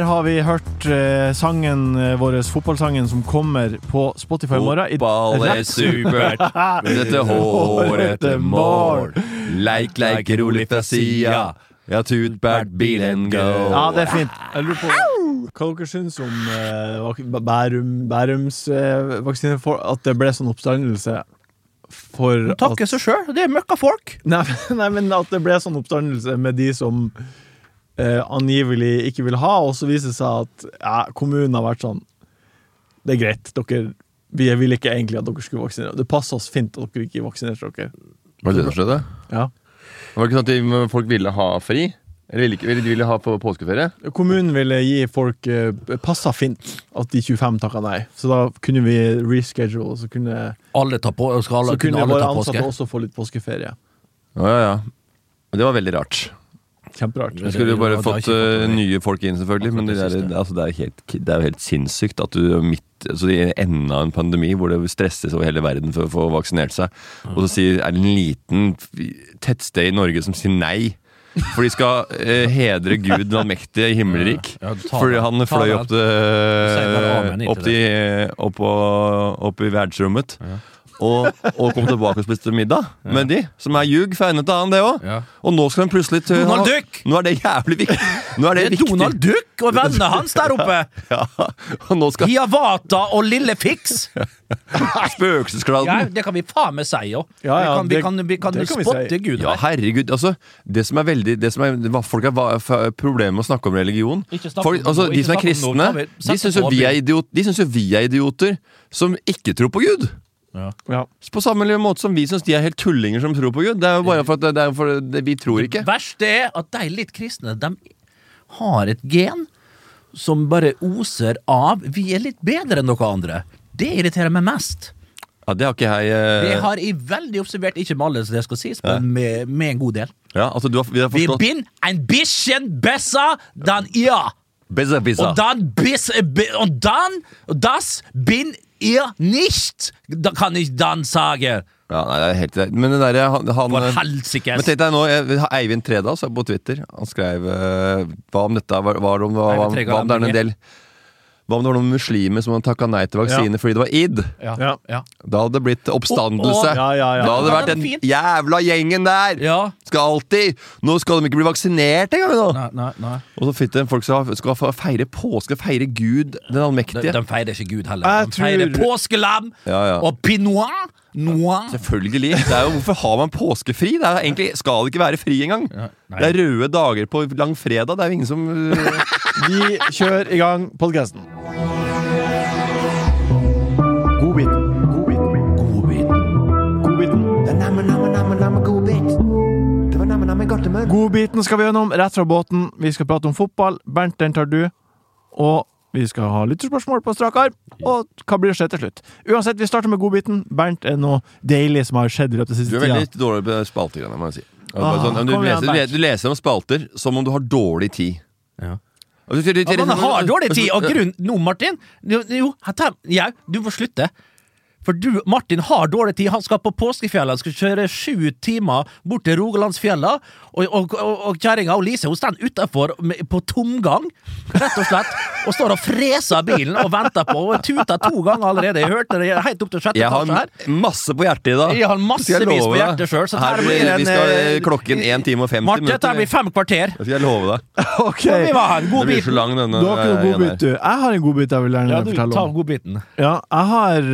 der har vi hørt eh, sangen eh, vår, fotballsangen, som kommer på Spotify i morgen. Fotball er supert, men dette hårete mål. Leik, leik, rolig fra sida. Ja, tut, bært, bilen go. Ja, det er fint. Jeg lurer på hva dere syns om eh, Bærum, Bærums eh, vaksine, for at det ble sånn oppstandelse for Takke at seg sjøl. Det er møkkafolk. nei, nei, men at det ble sånn oppstandelse med de som eh, angivelig ikke vil ha, og så viser det seg at ja, kommunen har vært sånn Det er greit, dere vi ville ikke egentlig at dere skulle vaksinere. Det passer oss fint at dere ikke vaksinerte dere. Var det det som skjedde? Ja. Var det ikke sånn at de, folk ville ha fri? Eller ville de ville ha på påskeferie? Kommunen ville gi folk eh, Passa fint at de 25 takka nei. Så da kunne vi reschedule, så kunne, Alle ta på, skal alle, så kunne kunne alle våre ta ansatte påske. også få litt påskeferie. Ja, ja, ja. Det var veldig rart. Kjemperart. Jeg skulle jo bare Det fått eh, det. nye folk inn, selvfølgelig. Men det, det er, altså, det, er helt, det er jo helt sinnssykt at du er midt altså, i enden av en pandemi hvor det stresses over hele verden for å få vaksinert seg, og så sier, er det en liten tettsted i Norge som sier nei. For de skal eh, hedre Gud den allmektige i himmelrik. Ja, Fordi han Ta fløy opp, til, amen opp, til, opp, opp i verdensrommet. Og, og kom tilbake og spiste middag med de, som er ljug. Feinet han, det òg. Ja. Og nå skal de plutselig til Donald Duck! Nå er det jævlig viktig. Nå er det, Det er viktig. Donald Duck og vennene hans der oppe! Ja, og nå skal Hiawata og Lille Fiks! spøkelseskladden Ja, det kan vi faen meg si, jo. Ja, ja, vi kan, vi kan, vi kan kan vi spotte si. Gud Ja, herregud. Altså, det som er veldig det som er, Folk har problemer med å snakke om religion. Folk, altså, de som er kristne, de syns jo vi er idioter som ikke tror på Gud. Ja. På samme måte som vi syns de er helt tullinger som tror på Gud. Det er jo bare for at det, for det, vi tror ikke. Det verste er at de litt kristne, de har et gen som bare oser av Vi er litt bedre enn dere andre. Det irriterer meg mest. Ja, Det har ikke jeg uh... Det har jeg veldig observert, ikke med alle, som det skal sies, men med, med en god del. ja, altså, du har, vi har Vi forstått bin ein bisschen besser dan ja! Besser, besser. Og dan bis, bi- und dann, das bin ihr nicht. Da kann ich dann sagen. Ja, nei, det er helt greit. Men det derre han, han Men tenk deg nå, Eivind Tredal på Twitter Han skrev uh, hva om dette var, var om, var, var, var om det er en del Hva om det var noen muslimer som hadde takka nei til vaksine fordi det var id? Ja. Ja. Ja. Da hadde det blitt oppstandelse. Oh, Ja, ja, ja. Da hadde det vært den jævla gjengen der! ja. Skal alltid Nå skal de ikke bli vaksinert engang! nå. Nei, nei, nei. Og så fikk de folk som skal feire påske, feire Gud den allmektige. de feirer ikke Gud heller. De feirer påskelam Ja, ja. og pinot noir. Selvfølgelig. Det er jo, hvorfor har man påskefri? Det er egentlig, skal det ikke være fri engang. Ja. Det er røde dager på langfredag. Det er jo ingen som Vi kjører i gang podkasten. Godbiten. Godbiten. Godbit. Godbiten. Godbiten skal vi gjennom rett fra båten. Vi skal prate om fotball. Bernt, den tar du. Og vi skal ha lytterspørsmål på strak arm. Og hva blir det skje til slutt? Uansett, vi starter med godbiten. Bernt, er det noe deilig som har skjedd i løpet av Du siste er veldig tida? dårlig på spaltegreiene, må jeg si. Ah, sånn, du, igjen, leser, du, leser, du leser om spalter som om du har dårlig tid. Ja. Og du- du- Ja, man har dårlig tid, og grunn Nå, Martin Jo, jo, ta- ja, du må slutte. For du, Martin har dårlig tid. Han skal på påskefjellet. Han skal kjøre sju timer bort til Rogalandsfjella. Og, og, og, og kjerringa Lise hun står utafor på tomgang, rett og slett. Og står og freser bilen og venter på Og tuta to ganger allerede. Jeg hørte det helt opp til sjette etasje her. har masse på hjertet i dag. Jeg har jeg massevis på hjertet sjøl, så Her blir- en Vi skal eh, eh, klokken 1 time og 50 Martin, dette minutter. blir fem kvarter. Det skal jeg love deg. Ok, Så vi må ha en Det god blir bit. så lang, denne Du har ikke noen godbit, du. Jeg har en godbit jeg vil gjerne Ja, du, fortelle ta godbiten. Ja, jeg har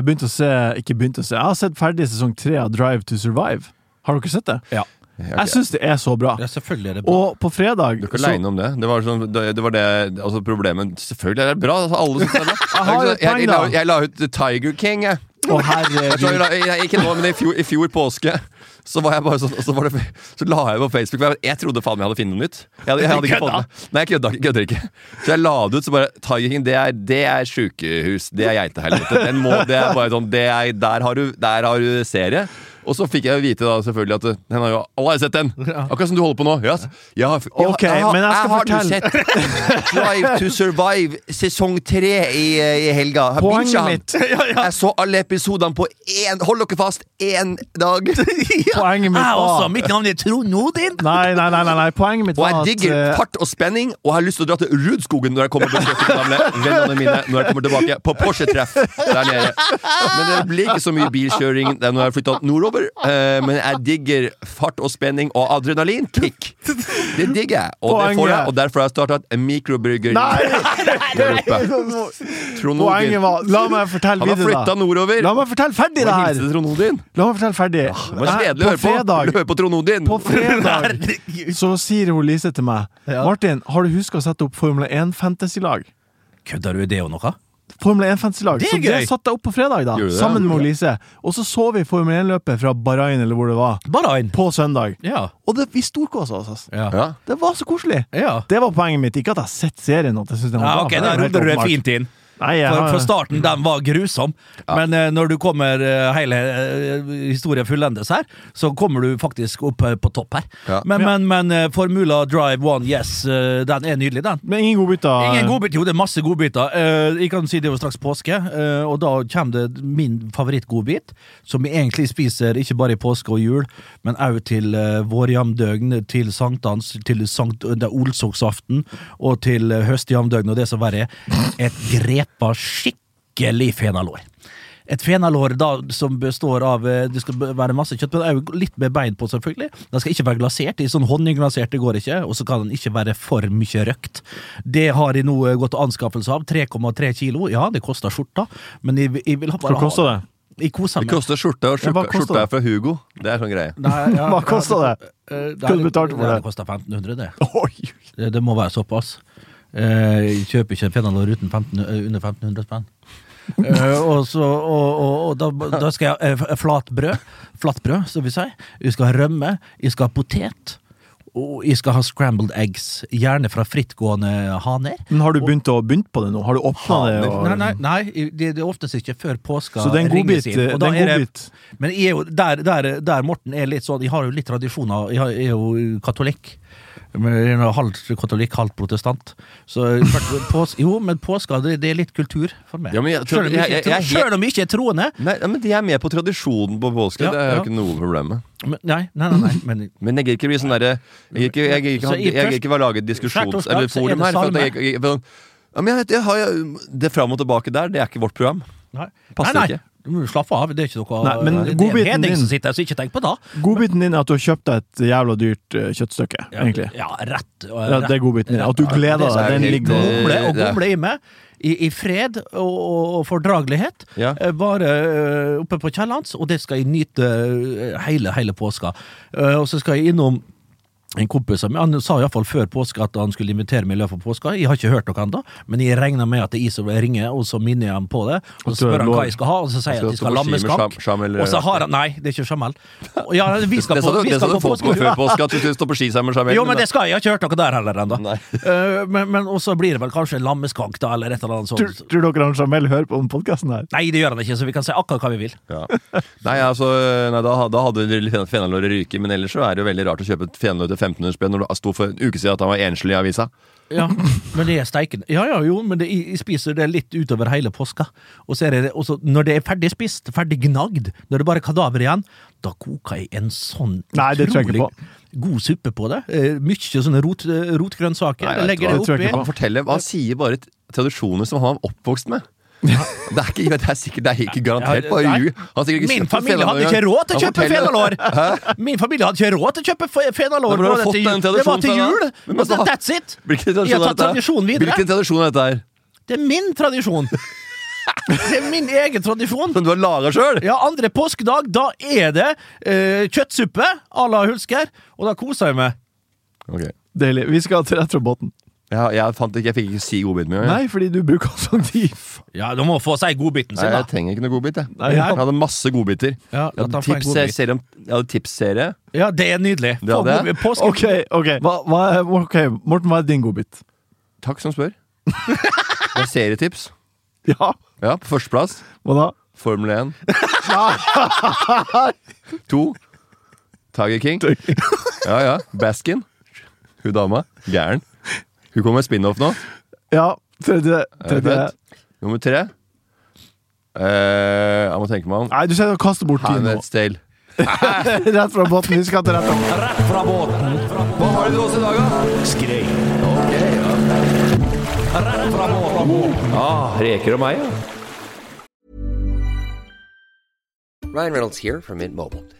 eh, begynt å se Ikke begynt å se, jeg har sett ferdig sesong tre av Drive to Survive. Har dere sett det? Ja. Jeg syns det er så bra. ja, selvfølgelig er det bra. Og på fredag Du er ikke aleine om det. Det var, sånn, det, det var det altså Problemet Selvfølgelig er det bra. Altså, alle syns det er bra. har jo jeg, jeg, la, jeg la ut Tiger King, jeg. Å, Jeg jeg la, jeg, ikke nå, men i fjor, i fjor påske så var jeg bare sånn Så, var det, så la jeg på Facebook jeg, jeg trodde faen meg jeg hadde funnet noe nytt. Jeg, jeg hadde ikke fått det. Nei, jeg kødda kødder ikke. Så jeg la det ut, så bare Tiger King, det er, det er sjukehus. Det er geitehelvete. Den må, det er bare sånn det er, der, har du, der har du serie. Og så fikk jeg vite da selvfølgelig at eh, den har jo, alle har sett den! Akkurat som du holder på nå. Yes. jeg har, jeg, Ok, men jeg skal har du sett Drive to Survive sesong tre i, i helga? Poenget han. mitt- Jeg så alle episodene på én Hold dere fast! Én dag! Poenget mitt Jeg også. Mitt navn er Trond Odin. Nei, nei, nei, nei, nei. poenget mitt Og jeg digger eh, fart og spenning, og jeg har lyst til å dra til Rudskogen når jeg kommer og besøker gamle vennene mine når jeg kommer tilbake på Porsche-treff der nede. Men det blir ikke så mye bilkjøring når jeg har flytta nordover. Eh, Men jeg digger fart og spenning og adrenalinkick. Det digger jeg, og det får jeg, og derfor har jeg starta et mikrobryggeri der oppe. Poenget var La meg fortelle Han har videre, flytta nordover. La meg fortelle ferdig det her! La meg fortelle ferdig. Det var kjedelig å på høre på. fredag, høre på Trond Odin? på fredag så sier hun Lise til meg Ja. Martin, har du huska å sette opp Formel 1-fantasy-lag? Kødder du? Det er jo noe? Formel 1-fantasy-lag. Det er Så det satte jeg opp på fredag, da. Det? Sammen med Lise. Og så så vi Formel 1-løpet fra Bahrain, eller hvor det var, Bahrain. på søndag. Ja. Og det, vi storkosa oss. altså. Ja. Det var så koselig. ja. Det var poenget mitt. Ikke at jeg har sett serien. At jeg synes den var Ja, bra, ok, for det er du det åpenbart. fint inn. Nei, jeg For, for starten, den var grusom. Men eh, når du kommer eh, hele eh, historien fullendes her, så kommer du faktisk opp eh, på topp her. Ja. Men, men, men eh, Formula Drive One, yes, eh, den er nydelig, den. Men ingen godbiter. Ingen godbiter, jo det er masse godbiter. Jeg kan si det er jo straks påske, og da kommer det min favorittgodbit, som vi egentlig spiser ikke bare i påske og jul, men òg til uh, vårjamdøgn, til sankthans, til sankt, olsoksaften og til uh, høstjamdøgn og det som verre er. Et grepa skikkelig fenalår. Et fenalår da, som består av eh, Det skal være masse kjøtt, men òg litt med bein på, selvfølgelig. Den skal ikke være glasert. I sånn honningglasert det går ikke. Og så kan den ikke være for mye røkt. Det har jeg nå eh, gått til anskaffelse av. 3,3 kilo. Ja, det koster skjorta, men jeg, jeg vil ha bare Hva koster det? Jeg koser Det koster skjorte, og skjorta, koster skjorta er fra Hugo. Det er sånn greie. Nei, ja, Hva koster det? Hva du betalte for det? Det koster 1500, det. Oi! Det, det må være såpass. Eh, kjøper ikke en fenalår uten 15, eh, under 1500 spenn. Eh, og, så, og, og, og da, da skal jeg ha flatbrød, flatbrød, som vi sier. Jeg skal ha rømme, jeg skal ha potet, og jeg skal ha scrambled eggs. Gjerne fra frittgående haner. Men har du begynt, å, begynt på det nå? Har du åpna det? Og... Nei, nei, nei det, det er oftest ikke før påska. Så det er en godbit. God Men jeg er jo, der, der, der Morten er litt sånn Jeg har jo litt tradisjoner. Jeg er jo katolikk. Men Halvt katolikk, halvt protestant. Så pås, Jo, men påska, det, det er litt kultur for meg. Ja, men jeg- Selv om jeg jeg- selv om jeg ikke er troende. Nei, men De er med på tradisjonen på påske. Ja, det er jo ja. ikke noe problem med. Men, nei, nei, nei, nei men Men jeg gidder ikke bli sånn derre Jeg gidder ikke, ikke, ikke lage diskusjons... Eller er forum her. For at jeg Det fram og tilbake der, det er ikke vårt program. Nei, Passer nei, nei. ikke. Slappe av. Det er ikke noe Nei, men det er en hedning din- som sitter her, så ikke tenk på det. Godbiten din er at du har kjøpt deg et jævla dyrt kjøttstykke, kjøttstykke, egentlig. Ja, rett. rett Ja, det er godbiten din. At du gleder er deg. Den helt- ligger og gomle og er- gomle i meg. I, I fred og, og, fordragelighet. Ja. Eh, Bare uh, oppe på Kiellands, og det skal jeg nyte eh, hele, hele påska. Uh, Og så skal jeg innom en kompis av meg, Han sa iallfall før påske at han skulle invitere meg i løpet av påska. Jeg har ikke hørt noe ennå, men jeg regner med at det er jeg som ringer, og så minner jeg ham på det. Og så spør han hva jeg skal ha, og så sier jeg at jeg skal ha lammeskank. Og så har han Nei, det er ikke Jamel. Ja, vi skal Det på, sa du, vi skal på folk før påske, at du skulle stå på ski sammen med Jamel. Jo, men det skal jeg. Jeg har ikke hørt noe der heller ennå. Eh, men men også blir det vel kanskje en lammeskank, da, eller et eller annet sånt. tror dere han Jamel hører på den podkasten her? Nei, det gjør han ikke, så vi kan si akkurat hva vi vil. Ja. Nei, altså, nei, da, da hadde fenalåret ryket, men ellers så er det jo veldig rart å kjøpe et fenalår til 1500 spenn når det sto for en uke siden at han var enslig i avisa. Ja, men det er steikende. Ja, ja, jo, men det, jeg, spiser det litt utover hele påska. Og så er det også, når det er ferdig spist, ferdig gnagd, når det bare er kadaver igjen, da koker jeg en sånn Nei, det utrolig god suppe på det. Eh, mye sånne rot, rotgrønnsaker. Nei, Jeg legger det hva, oppi. Hva. Han forteller, sier bare tradisjoner som han er oppvokst med. Det er ikke, det er sikkert, det er ikke garantert Ja, bare ljug. Min familie hadde ikke råd til å kjøpe fenalår! Min familie hadde ikke råd til å kjøpe fenalår. Ja, til Det var til jul! Men så that's it! Hvilken tradisjon er dette? her? Hvilken tradisjon er dette her? Det er min tradisjon! Det er min egen tradisjon. Som du har laga sjøl? Ja, andre påskedag, da er det uh, kjøttsuppe à la Hulsker, og da koser jeg meg. Okay. Deilig. Vi skal til rett båten. Jeg, jeg, fant ikke, jeg fikk ikke si godbiten min. jeg. Nei, fordi du bruker sånn tid. Ja, du må få si godbiten Nei, sin, jeg trenger ikke noe godbit. Jeg. Nei, jeg hadde masse godbiter. Ja, Jeg hadde få en tips, godbit. serie om, jeg hadde tipsserie. Ja, det er nydelig. Det hadde jeg. Påske... Ok, ok. Hva, hva er, ok, Morten, hva er din godbit? Takk som spør. Det er serietips. Ja, Ja, på førsteplass. hva da? Formel 1. To. Tiger King. Ja, ja. Baskin. Hun dama. Gæren. Hun kommer med spin-off nå. Ja, tredje. Er tredje. Nummer tre. Eh, jeg må tenke meg om. Nei, du og kaster bort tid nå. Handmaid's Tale. Rett fra båten. Vi skal til rett opp. Rett fra båten. Hva har du til oss i dag, da? Skrei. Ok, ja. Rett fra båten. Ah, reker og meg, ja. Ryan Reynolds her fra Mint Mobile.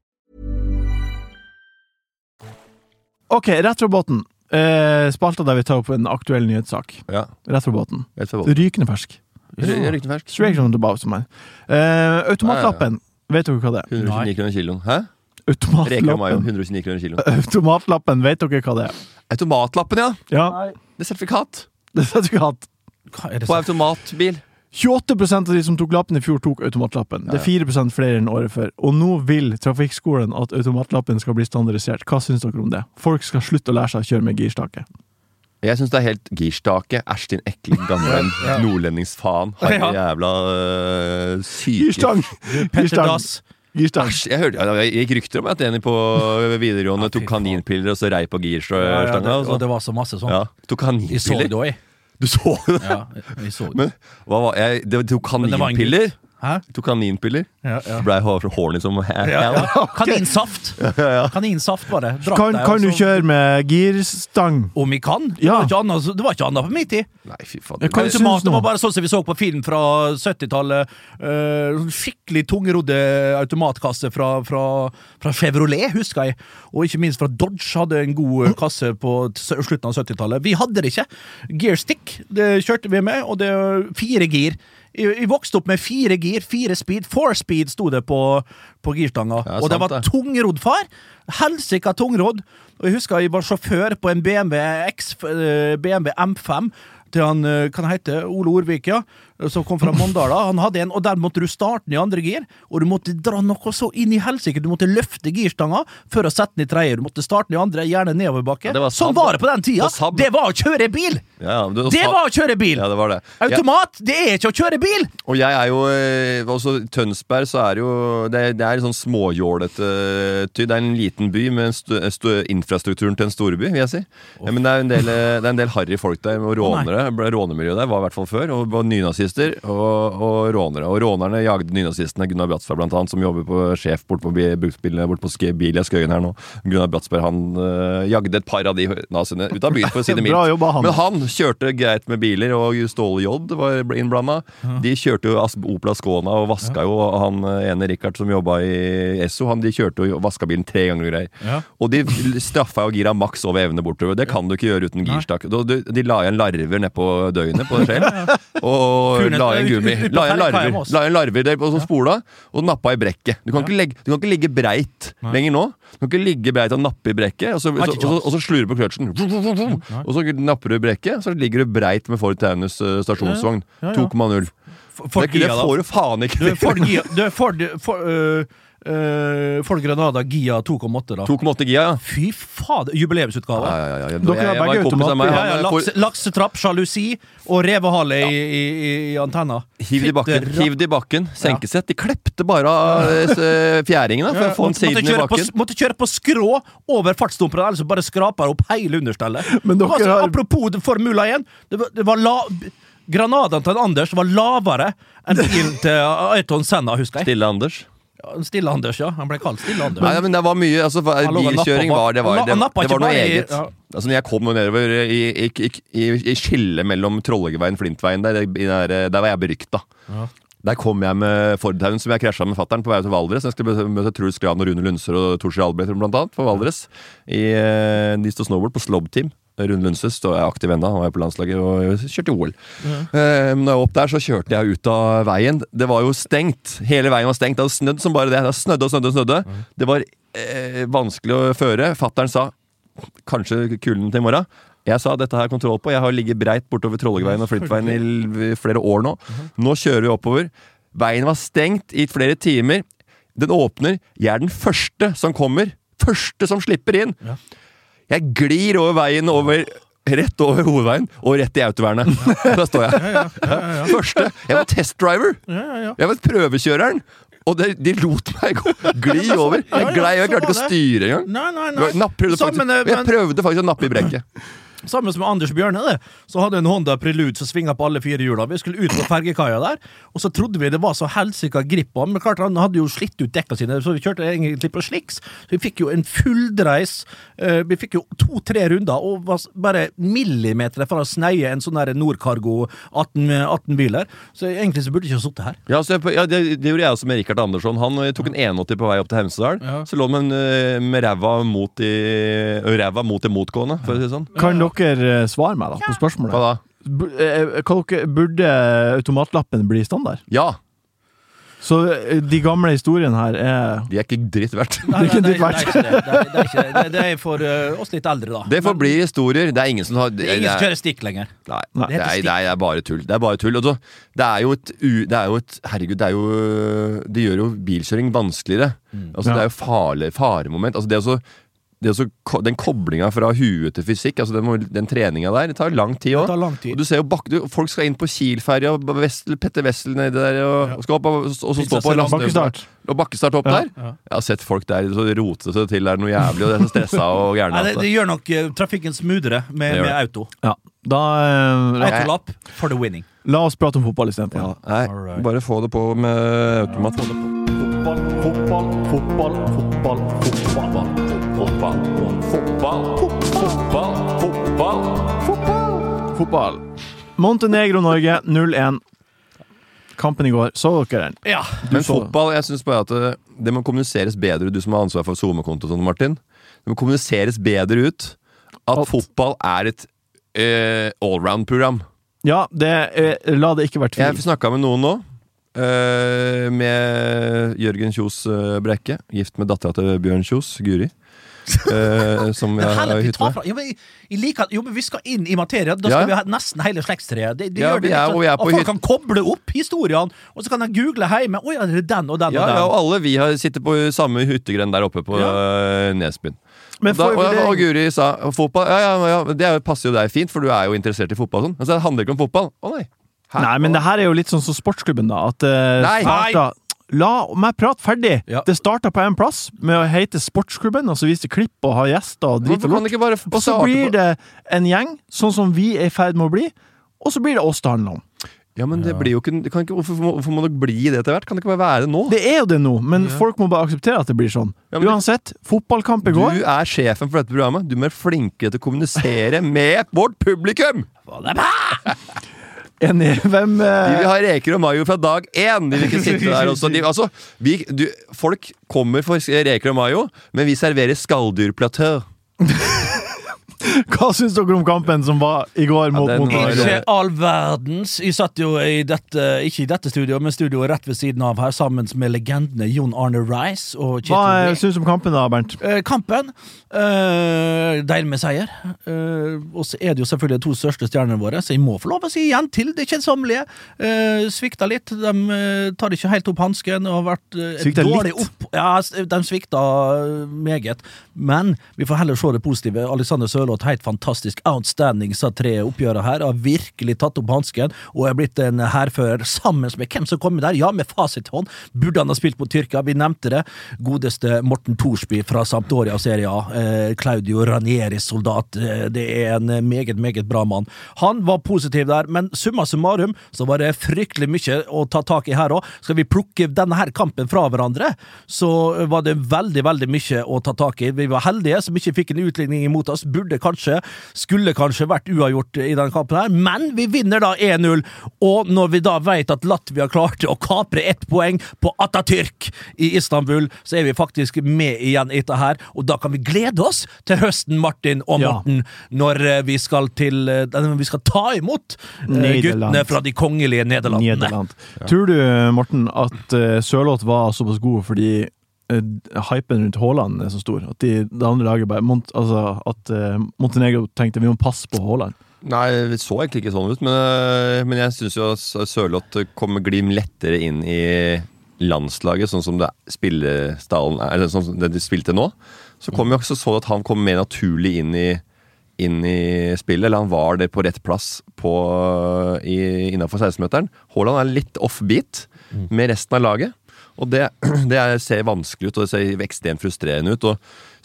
Ok, rett fra båten. Eh, spalta der vi tar opp en aktuell nyhetssak. ja. Rett fra båten. Rett fra båten. Rykende fersk. Rykende fersk. Straight from the. Eh, automatlappen. Vet dere hva det er? 129 kroner kiloen. Hæ? Automatlappen. 129 kroner kiloen. Automatlappen, vet dere hva det er? Automatlappen, ja! Ja, Det er sertifikat det er det på automatbil. 28% av de som tok lappen i fjor, tok automatlappen. Det er 4% flere enn året før. Og nå vil trafikkskolen at automatlappen skal bli standardisert. Hva syns dere om det? Folk skal slutte å lære seg å kjøre med girstake. Jeg syns det er helt girstake. Æsj, din ekle gamle nordlendingsfaen. Har Ja. jævla øh, syke Girstang! Petter Dass. Æsj, jeg hørte, jeg, det gikk rykter om at en på videregående Ja, tok kaninpiller og så rei på Ja, ja, girstanga. det, og og det var så masse sånn. ja, tok kaninpiller. I jeg. Du så det? Ja, jeg så det. Men hva var jeg, det tok kaninpiller. Hæ? Tok kaninpiller. Ja, ja. Blei horny som. Ja, ja. Kaninsaft! Kaninsaft var det. Drakk Kan, og du kjøre med girstang? Om vi kan? Det, var ikke annet, det var ikke annet på min tid. Nei, fy faen. Det, det, det var bare sånn som vi så på film fra 70-tallet. Eh, sånn skikkelig tungrodde automatkasse fra, fra, fra Chevrolet, husker jeg. Og ikke minst fra Dodge hadde en god eh, kasse på slutten av 70-tallet. Vi hadde det ikke. Gearstick det kjørte vi med, og det er fire gir. Jeg, jeg vokste opp med fire gir, fire speed. Four speed sto det på, på girstanga. Ja, og det var tungrodd, far. Helsika tungrodd. Og jeg husker jeg var sjåfør på en BMW X, eh, BMW M5 til han, eh, hva det heter, Ole Orvik, ja, som kom fra Mondala. Han hadde en, og der måtte du starte den i andre gir, og du måtte dra noe så inn i helsike. Du måtte løfte girstanga før å sette den i tredje. Du måtte starte den i andre, gjerne nedoverbakke. Ja, sånn var det på den tida! Det var å kjøre bil! Ja, det, Det var å kjøre bil! Ja, det var det. Automat, det er ikke å kjøre bil! og jeg er jo eh, Også Tønsberg så er jo Det, det er sånn småjålete ty. Det er en liten by med st st infrastrukturen til en storby, vil jeg si. Ja, men det er en del, eh, det er en del harry folk der, og rånere. Rånemiljøet der var i hvert fall før. Og var nynazister og, og rånere. Og rånerne jagde nynazistene. Gunnar Bratsberg, blant annet, som jobber på sjef bort på bi- bruktbilene bort på Bilia Skøyen her nå. Gunnar Bratsberg han øh, jagde et par av de naziene ut av byen, for å si det mildt. Men han kjørte greit med biler, og Ståle J var innblanda. De kjørte jo Opla Opel og vaska jo og han eh, ene Richard som jobba i Esso, han, de kjørte jo vaska bilen tre ganger og greier. Ja. Og de straffa jo gira maks over evne bortover. Det kan du ikke gjøre uten girstak. De, la igjen larver nedpå døgnet på en skjell, og la igjen ut- gummi. La igjen larver, la igjen larver der på ja. spola, og nappa i brekket. Du kan, ikke legge, du kan ikke ligge breit lenger nå. Du kan ikke ligge breit og nappe i brekket, og så, så, og og så slure på kløtsjen. Og så napper du i brekket, så ligger du breit med Ford Taunus eh, stasjonsvogn. Ja, ja. 2,0. For, for Det, det får du faen ikke Du er Ford Du Ford, for, øh, øh, Ford Granada Gia 2,8, da. 2,8 Gia, ja. Fy fader, jubileumsutgave. Ja, ja, ja, ja. Dere har begge eh, laks, laksetrapp, sjalusi og revehale i, i, i, antenna. Hiv det i bakken. Hiv det i bakken. Senkesett. De klepte bare av eh, fjæringene for å få den siden i bakken. på, måtte kjøre på skrå over fartsdumperen, ellers bare skraper opp hele understellet. Altså, har- Apropos Formula 1. Det var, det var la, Granadaen til Anders var lavere enn bilen til Ayton Senna, husker jeg. Stille Anders. Ja, Stille-Anders, ja. Han ble kalt Stille-Anders. Nei, men det var mye altså, og Bilkjøring var Det var, det, det var noe eget. i- ja. Altså, når jeg kom nedover i, i, i, i, skillet mellom Trollegeveien og Flintveien, der, der, der var jeg berykta. Der kom jeg med Fordhaugen, som jeg krasja med fattern på vei til Valdres. Jeg skulle møte Truls Gran og Rune Lundser og Torsi Albrecht blant annet på Valdres. I, eh, de står snowboard på Slob Rune Lundsøs står jeg aktiv ennå, var jeg på landslaget og kjørte OL. Eh, når jeg var opp der, så kjørte jeg ut av veien. Det var jo stengt. Hele veien var stengt. Det hadde snødd som bare det. Det snødde og snødde og snødde. Det var eh, vanskelig å føre. Fattern sa kanskje kulen til i morgen. Jeg sa dette har jeg kontroll på. Jeg har ligget breit bortover Trollhätteveien og Flintveien i flere år nå. Nå kjører vi oppover. Veien var stengt i flere timer. Den åpner. Jeg er den første som kommer. Første som slipper inn. Jeg glir over veien over Rett over hovedveien og rett i autovernet. Der står jeg. Første. Jeg var testdriver. Jeg var prøvekjøreren. Og det, de lot meg gå, gli over. Ja, ja, Jeg glei, jeg klarte ikke å styre engang. Nei, nei, Jeg nei. napp- prøvde faktisk, jeg prøvde faktisk å nappe i brekket. Sammen med Anders Bjørne det, så hadde en Honda Prelude som svinga på alle fire hjula. Vi skulle ut på fergekaia der, og så trodde vi det var så helsika grip på han. Men klart han hadde jo slitt ut dekka sine, så vi kjørte egentlig på sliks. Så vi fikk jo en fulldreis. eh, vi fikk jo to-tre runder, og var bare millimeter fra å sneie en sånn der Nordcargo 18-biler. så egentlig så burde jeg ikke ha sittet her. Ja, så jeg, ja det, det gjorde jeg også med Rikard Andersson. Han eh, tok en 81 på vei opp til Hemsedal. Så lå han med, eh, med ræva mot, i- ræva mot det motgående, for å si det sånn. Kan dere eh, svare meg da på spørsmålet? Hva da? Eh, Hva dere, burde automatlappen bli standard? Ja! Så eh, de gamle historiene her er De er ikke dritt verdt. Nei, Det ikke nei, det, er ikke det. Det er, det, er ikke det. Det, det er for eh, oss litt eldre, da. Det får bli historier. Det er ingen som har Det er ingen som kjører stikk lenger. Nei, Nei. det, er, det er bare tull. Det er bare tull. Og så, det er jo et, u- det er jo et Herregud, det er jo Det gjør jo bilkjøring vanskeligere. Altså, Ja. Det er jo farlig, faremoment. Altså, det er så, det er den koblinga fra huet til fysikk, altså den, den treninga der, det tar lang tid Det òg. Du ser jo bak, du, folk skal inn på Kiel-ferja, og Wessel- Petter Wessel nedi der, og, og skal opp, og, og så stå på Bakkestart. Og bakkestart opp Ja. der. Jeg har sett folk der så rote seg til, det er noe jævlig, og de er så stressa og gærne. Det, det det- gjør nok eh, trafikken smoothere med, med auto. Ja. Da eh, Autolapp for the winning. la oss prate om fotball istedenfor. Ja, bare få det på med automat. Fotball, fotball, fotball, fotball, fotball. Fotball, fotball, fotball, fotball, fotball. Fotball. Fotball. Montenegro-Norge 0-1. Kampen i går. Så dere den? Ja. Men så- fotball, jeg synes bare at det, det må kommuniseres bedre, du som har ansvar for SoMe-konto, sånn, Martin. Det må kommuniseres bedre ut at, At- fotball er et uh, allround-program. Ja, det uh, la det ikke være tvil. Jeg snakka med noen nå. Uh, med Jørgen Kjos eh, Brekke, gift med dattera til Bjørn Kjos, Guri. eh, som jeg har hytte med. fra, men, liker, jo, men vi skal inn i materien. Da Ja. skal vi ha nesten hele slektstreet. Det, det Ja, gjør det vi er- litt og vi er sånn på at folk kan koble opp historiene, og så kan de google hjemme. Å ja, det er den og den Ja, og den. ja, og alle vi har, sitter på samme hyttegrend der oppe på ja. Nesbyen. Men Og, da, og, og Guri sa fotball. Ja, ja, ja, det er passer jo deg fint, for du er jo interessert i fotball. Sånn. Altså, det handler ikke om fotball. Å nei. Her, Nei, men det her er jo litt sånn som sportsklubben, da. At uh, Nei. starta La meg prate ferdig! Ja. Det starta på en plass med å hete Sportsklubben, og så viste klipp og ha gjester og drit og lort. Og så blir det en gjeng, sånn som vi er i ferd med å bli, og så blir det oss det handler om. Ja, men det blir jo ikke, kan ikke hvorfor, må- hvorfor må det bli det etter hvert? Kan det ikke bare være det nå? Det er jo det nå, men folk må bare akseptere at det blir sånn. Ja, men Uansett, fotballkamp i Du er sjefen for dette programmet. Du må være flinkere til å kommunisere med vårt publikum! Enig. Hvem De eh, vil ha reker og mayo fra dag én! De vil ikke sitte der også. De, altså, vi, du, folk kommer for reker og mayo, men vi serverer skalldyrplatø. Hva syns dere om kampen som var i går mot ja, Montenegro? Ikke all verdens. Jeg satt jo i dette, ikke i dette studioet, men studioet rett ved siden av her, sammen med legendene Jon Arne Rice og Hva Kjetil eh, syns du om kampen, da, Bernt? Eh, Kampen. Uh, Deilig med seier. Eh, og så er det jo selvfølgelig de to største stjernene våre, så jeg må få lov å si igjen til det kjedsommelige. Uh, svikta litt. De eh, tar ikke helt opp hansken Svikta litt? opp Ja, de svikta meget. Men vi får heller se det positive. Alexander Sørloth, helt fantastisk. Outstanding, sa tre oppgjørene her. Har virkelig tatt opp hansken og er blitt en hærfører sammen med hvem som kommer der. Ja, med fasit hånd. Burde han ha spilt mot Tyrkia? Vi nevnte det. Godeste Morten Thorsby fra Sampdoria Serie A. Eh, Claudio Ranieris soldat. Eh, det er en meget, meget bra mann. Han var positiv der, men summa summarum så var det fryktelig mye å ta tak i her òg. Skal vi plukke denne her kampen fra hverandre, så var det veldig, veldig mye å ta tak i. Vi var heldige som ikke fikk en utligning imot oss. Burde kanskje, skulle kanskje vært uavgjort i denne kampen her, men vi vinner da 1-0. Og når vi da vet at Latvia klarte å kapre ett poeng på Atatürk i Istanbul, så er vi faktisk med igjen i dette her, og da kan vi glede oss til høsten, Martin og Ja. Morten, når eh, vi skal til eh, vi skal ta imot eh, Nederland. guttene fra de kongelige Nederlandene. Nederland. Tror du, Morten, at Sørloth var såpass god fordi hypen rundt Haaland er så stor? At de, det andre laget bare Mont, altså, At uh, Montenegro tenkte vi må passe på Haaland? Nei, det så egentlig ikke sånn ut, men, øh, men jeg syns jo Sørloth kommer Glim lettere inn i landslaget, sånn som det spillestallen er, eller sånn som det de spilte nå. Så kom jo også så at han kom mer naturlig inn i, inn i spillet, eller han var der på rett plass på, i, innafor 16-meteren. Haaland er litt offbeat med resten av laget. Og det, det er, ser vanskelig ut, og det ser ekstremt frustrerende ut. Å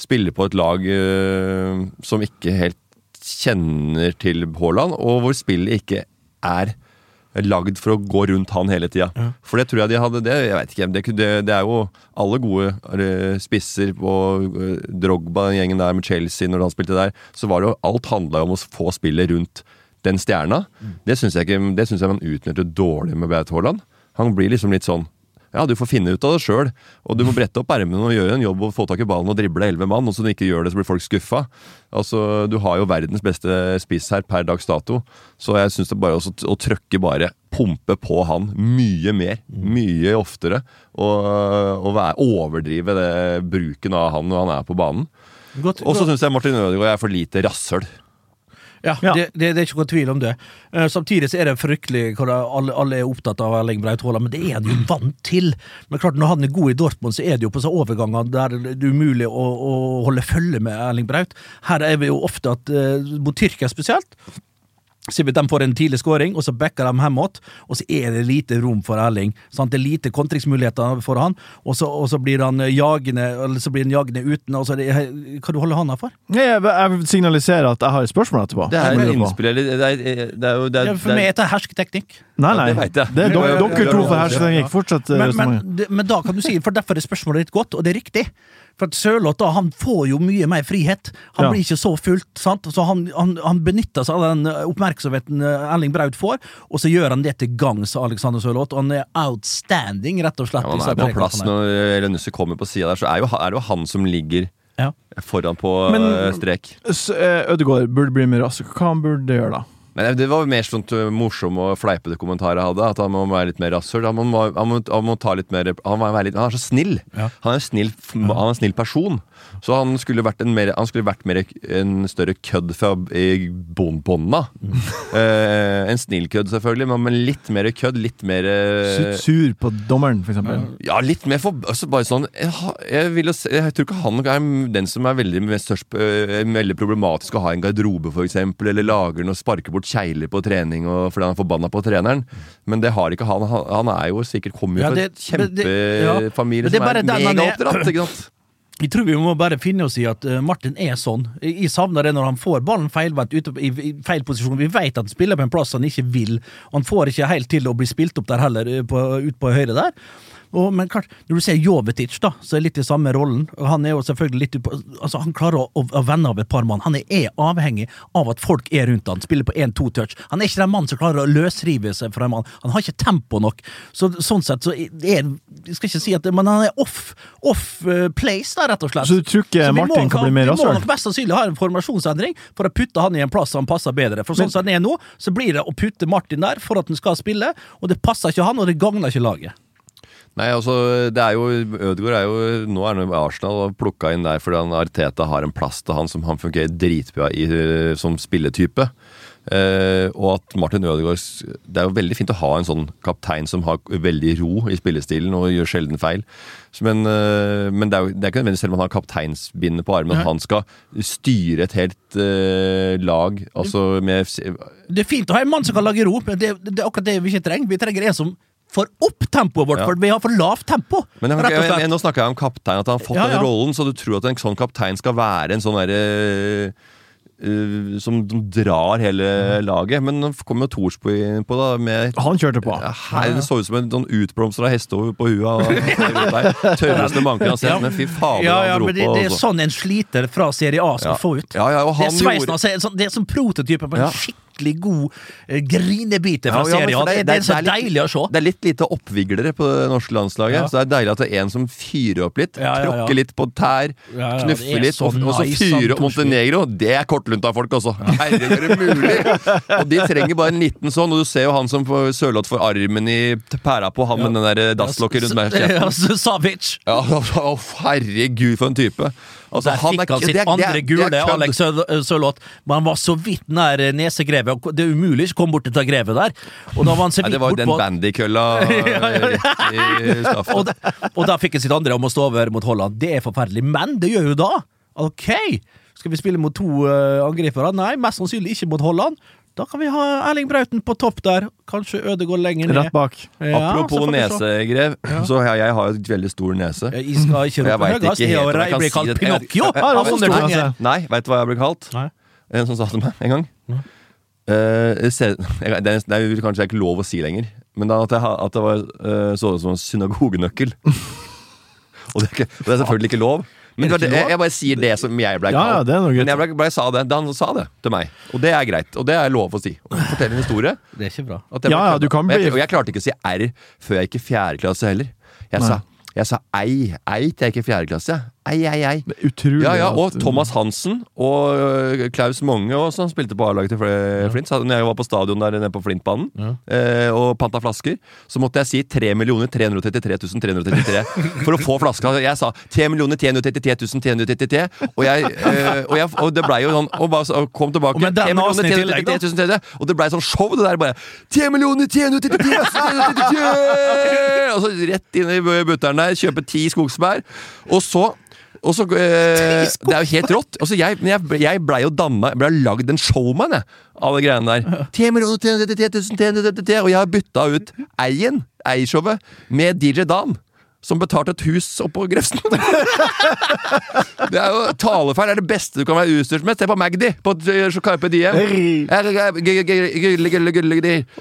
spille på et lag øh, som ikke helt kjenner til Haaland, og hvor spillet ikke er lagd for å gå rundt han hele tida. For det tror jeg de hadde det, jeg vet ikke, det, det, det er jo alle gode eh, spisser på eh, Drogba, den gjengen der med Chelsea, når han spilte der, så var det jo alt handla om å få spillet rundt den stjerna. Det syns jeg, ikke- det synes jeg man utnytter dårlig med Braut Haaland. Han blir liksom litt sånn ja, du får finne ut av det sjøl, og du må brette opp ermene og gjøre en jobb og få tak i ballen og drible elleve mann, og så du ikke gjør det, så blir folk skuffa. Altså, du har jo verdens beste spiss her per dags dato, så jeg syns det bare også å trøkke bare pumpe på han mye mer, mye oftere, og, og være, overdrive det bruken av han når han er på banen. Og så syns jeg Martin Ødegaard er for lite rasshøl. Ja, Ja. Det, det, det er ikke noen tvil om det. Uh, samtidig så er det fryktelig hvor alle, alle er opptatt av Erling Braut Haaland, men det er han jo vant til. Men klart, når han er god i Dortmund, så er det jo på sånne overganger der det er umulig å, å holde følge med Erling Braut. Her er vi jo ofte at, uh, mot Tyrkia spesielt, de får en tidlig skåring, og så backer de hemåt, og så er det lite rom for Erling. Sant? Det er lite kontringsmuligheter for han, og så, og så blir han jagende eller så blir han jagende uten. Og så er det, hva du holder hånda for? Jeg, jeg signaliserer at jeg har et spørsmål etterpå. Det er innspill, det er, det er det er, for meg er det hersketeknikk. Nei, Ja, nei. det. Det er dere, Ja, ja, ja, dere to for ja. hersketeknikk. Fortsett. eh, Men, men, men da kan du si, for derfor er spørsmålet ditt godt, og det er riktig. For at Sørloth da, han får jo mye mer frihet. Han Ja. blir ikke så fullt. sant? Så han, han, han benytter seg av den eh, oppmerksomheten eh, Erling Braut får, og så gjør han det til gangs, Alexander Sørloth. Og han er outstanding, rett og slett. Ja, han er på plass når Renussi kommer på sida der, så er, jo, er det jo han som ligger Ja. foran på Men- eh, strek. Ødegaard burde bli mer rask. Hva han burde gjøre da? Men det var mer sånt uh, morsom og fleipete kommentar jeg hadde. At han må være litt mer rasshøl. Han, må- han, må- han må ta litt mer Han, litt, han er så snill. Ja. Han er en snill, han er en snill person. Så han skulle vært en, mer, han skulle vært mer en større kødd fra i bon- bånda. Eh, en snill kødd, selvfølgelig, men, litt mer kødd. Litt mer Sutt Sur- på dommeren, for eksempel. Ja, litt mer for altså Bare sånn Jeg, jeg, vil jeg tror ikke han er den som er veldig størst Veldig problematisk å ha en garderobe, for eksempel Eller lager noe, sparker bort kjegler på trening og, fordi han er forbanna på treneren. Men det har ikke han. Han, han er jo sikkert kommer jo Ja, fra en ja. kjempefamilie er som er er. megaoppdratt. Ikke sant? Jeg tror vi må bare finne oss i at eh, Martin er sånn. Jeg savner det når han får ballen feilvendt ute i, i feil posisjon. Vi vet at han spiller på en plass han ikke vil. Han får ikke helt til å bli spilt opp der heller, eh, på, ut på høyre der. Og, men klart, når du ser Jovetic, da, så er litt i samme rollen. Han er jo selvfølgelig litt altså Han klarer å, å, vende av et par mann. Han er, avhengig av at folk er rundt han, spiller på én-to touch. Han er ikke den mannen som klarer å løsrive seg fra en mann. Han har ikke tempo nok. Så, sånn sett så er Jeg skal ikke si at det, Men han er off, off eh, place, da, rett og slett. Så du tror ikke Martin må, kan bli mer Vi må nok mest sannsynlig ha en formasjonsendring for å putte han i en plass han passer bedre. For sånn som han er nå, så blir det å putte Martin der for at han skal spille, og det passer ikke han, og det gagner ikke laget. Nei, altså, det er jo Ødegaard er jo Nå er han i Arsenal og plukka inn der fordi han Arteta har en plass til han som han fungerer dritbra i øh, som spilletype. Eh, og at Martin Ødegaard Det er jo veldig fint å ha en sånn kaptein som har veldig ro i spillestilen og gjør sjelden feil. Så, Men, eh, men det er jo det er ikke nødvendigvis selv om han har kapteinsbindet på armen, at han skal styre et helt eh, lag. Altså med Det er fint å ha en mann som kan lage ro, men det, det er akkurat det vi ikke trenger. Vi trenger en som får opp tempoet vårt, Ja. for vi har for lavt tempo. Men jeg, jeg, jeg, nå snakker jeg om kaptein, at han har fått Ja, ja. den rollen. Så du tror at en sånn kaptein skal være en sånn derre uh, som drar hele laget. Men nå kom jo Thorsbo inn på da med Han kjørte på. her, Det så ut som en sånn utblomstra hestehove på huet. Tørreste manken jeg har sett, men fy fader, ja, han ja, dro det, på. det er altså. sånn en sliter fra Serie A skal få ut. Ja, ja, og det er sveisen hans. sånn- Det er som prototypen på en Ja. Skikkelig god uh, grinebiter fra Ja, ja, men Serie Det, det, er så deilig å se. Det er litt lite oppviglere på det norske landslaget. Ja. Så det er deilig at det er en som fyrer opp litt. Tråkker litt på tær, det knuffer er litt, så og, og så fyrer opp Montenegro. Det er kortlunta folk, også. Herregud, er det mulig? Og de trenger bare en liten sånn, og du ser jo han som får sørloth for armen i pæra på, han med den der dasslokket rundt meg. Ja, Savic. Ja, herregud, for en type. Altså, Der fikk han sitt det det andre gule. Alex Sø- Sørloth. Men han var så vidt nær eh, og Det er umulig å komme bort til Greve ta der. Og da var han så vidt ja, det var jo den bandykølla rett i skaftet. Og, da- og da fikk han sitt andre om å stå over mot Holland. Det er forferdelig. Men det gjør jo da Ok, skal vi spille mot to uh, angripere? Nei, mest sannsynlig ikke mot Holland. Da kan vi ha Erling Brauten på topp der. Kanskje Ødegaard lenger ned. Rett bak. Ja, Apropos vi se. så jeg, jeg har jo et veldig stor nese. Jeg skal ikke rope vet høyest. ikke Jeg helt om jeg blir kan si kalt. Pinocchio Jeg- jeg- jeg- jeg- tunger. Nei, veit du hva jeg ble kalt? Nei. En som sa til meg en gang. Eh, se, det, er, det er kanskje ikke lov å si lenger, men da at, jeg, at det var uh, så ut som en synagogenøkkel. og, det er ikke, og det er selvfølgelig ikke lov. Men det det, jeg, jeg bare sier det som jeg ble Ja, ja, det noe men jeg ble, bare sa det, da han sa det til meg. Og det er greit. Og det er lov å si. Fortell en historie. Det er ikke bra. At jeg Ja, ja, du kan bli- jeg, Og jeg klarte ikke å si R før jeg gikk i fjerde klasse heller. Jeg Nei. sa, jeg sa ei. Ei til jeg gikk i fjerde klasse. Ei, ei, ei. Det er utrolig Ja, ja, at- og Thomas Hansen og øh, Klaus Mange også, han spilte på A-laget til Fl- Flint. Så når jeg var på stadion der nede på Flintbanen eh, og panta flasker, så måtte jeg si 3 333 333 for å få flaska. Jeg sa 3 333 333, og, jeg, eh, og, jeg, og det blei jo sånn Og, bare, og kom tilbake Og 3 nasen i tillegg, da. 333 333, og det blei sånn show, det der bare 3 333 333 Og så rett inn i butteren der, kjøpe ti skogsbær, og så og så, eh, Det er jo helt rått. Altså, jeg men jeg, ble- jeg blei jo danna blei lagd en showman jeg, av de greiene der. 3 333 333, Og jeg har bytta ut Eien, Eishowet, med DJ Dan. Som betalte et hus oppå Grefsen. Det er jo Talefeil er det beste du kan være utstyrt med. Se på Magdi på eh, Carpe Diem.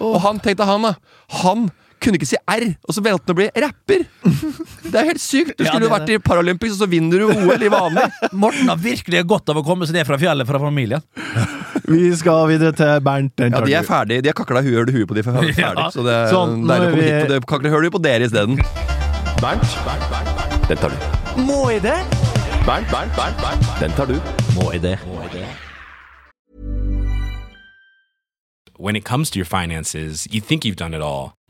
Og han tenkte han, da. Han kunne ikke si R, og så valgte han å bli rapper. Det er helt sykt. Du Ja, skulle det jo vært i Paralympics, og så vinner du OL i vanlig. Morten har virkelig godt av å komme seg ned fra fjellet fra familien. Vi skal videre til Bernt. Ja, De er ferdige. De har kakla huet huet på de for ferdig, Ja. så det er Sånn, deilig å komme vi- hit. Og det kakler huet på dere isteden. Bernt. Den tar du. Må jeg det? Bernt, Bernt, Bernt, Bernt. Den tar du. Må jeg det? when it comes to your finances, you think you've done it all.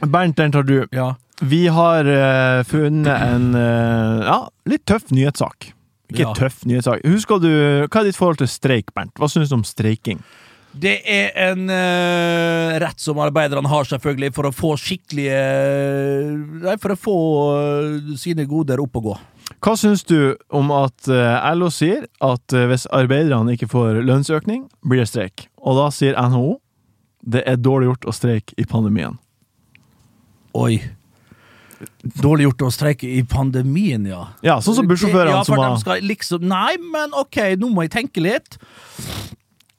Bernt, den tar du. Ja. Vi har uh, funnet en uh, ja, litt tøff nyhetssak. Ikke Ja. tøff nyhetssak. Husker du, Hva er ditt forhold til streik, Bernt? Hva syns du om streiking? Det er en uh, rett som arbeiderne har, selvfølgelig, for å få skikkelige Nei, for å få eh, sine goder opp og gå. Hva syns du om at eh, LO sier at eh, hvis arbeiderne ikke får lønnsøkning, blir det streik? Og da sier NHO det er dårlig gjort å streike i pandemien. Oi. Dårlig gjort å streike i pandemien, ja. Ja, sånn som bussjåførene ja, som har liksom Nei, men ok, nå må jeg tenke litt.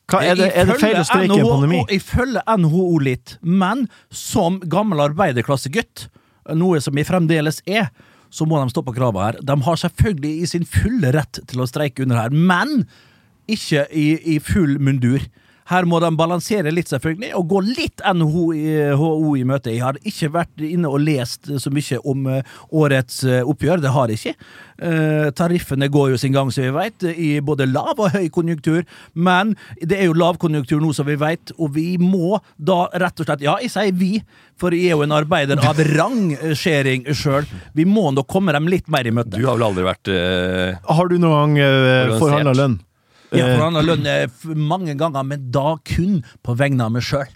Hva, er, det, er det feil å streike i en pandemi? Jeg følger NHO litt, men som gammel arbeiderklassegutt, noe som jeg fremdeles er, så må de stå på kravet her. De har selvfølgelig i sin fulle rett til å streike under her, men ikke i, i full mundur. Her må de balansere litt, selvfølgelig, og gå litt NHO i, møte. Jeg har ikke vært inne og lest så mye om eh, årets eh, oppgjør, det har jeg ikke. Eh, tariffene går jo sin gang, som vi vet, i både lav og høy konjunktur, men det er jo lavkonjunktur nå, som vi vet, og vi må da rett og slett Ja, jeg sier vi, for jeg er jo en arbeider av rangskjering sjøl. Vi må nok komme dem litt mer i møte. Du har vel aldri vært uh, Har du noen gang uh, forhandla lønn? Jeg han har lønn eh, mange ganger, men da kun på vegne av meg sjøl.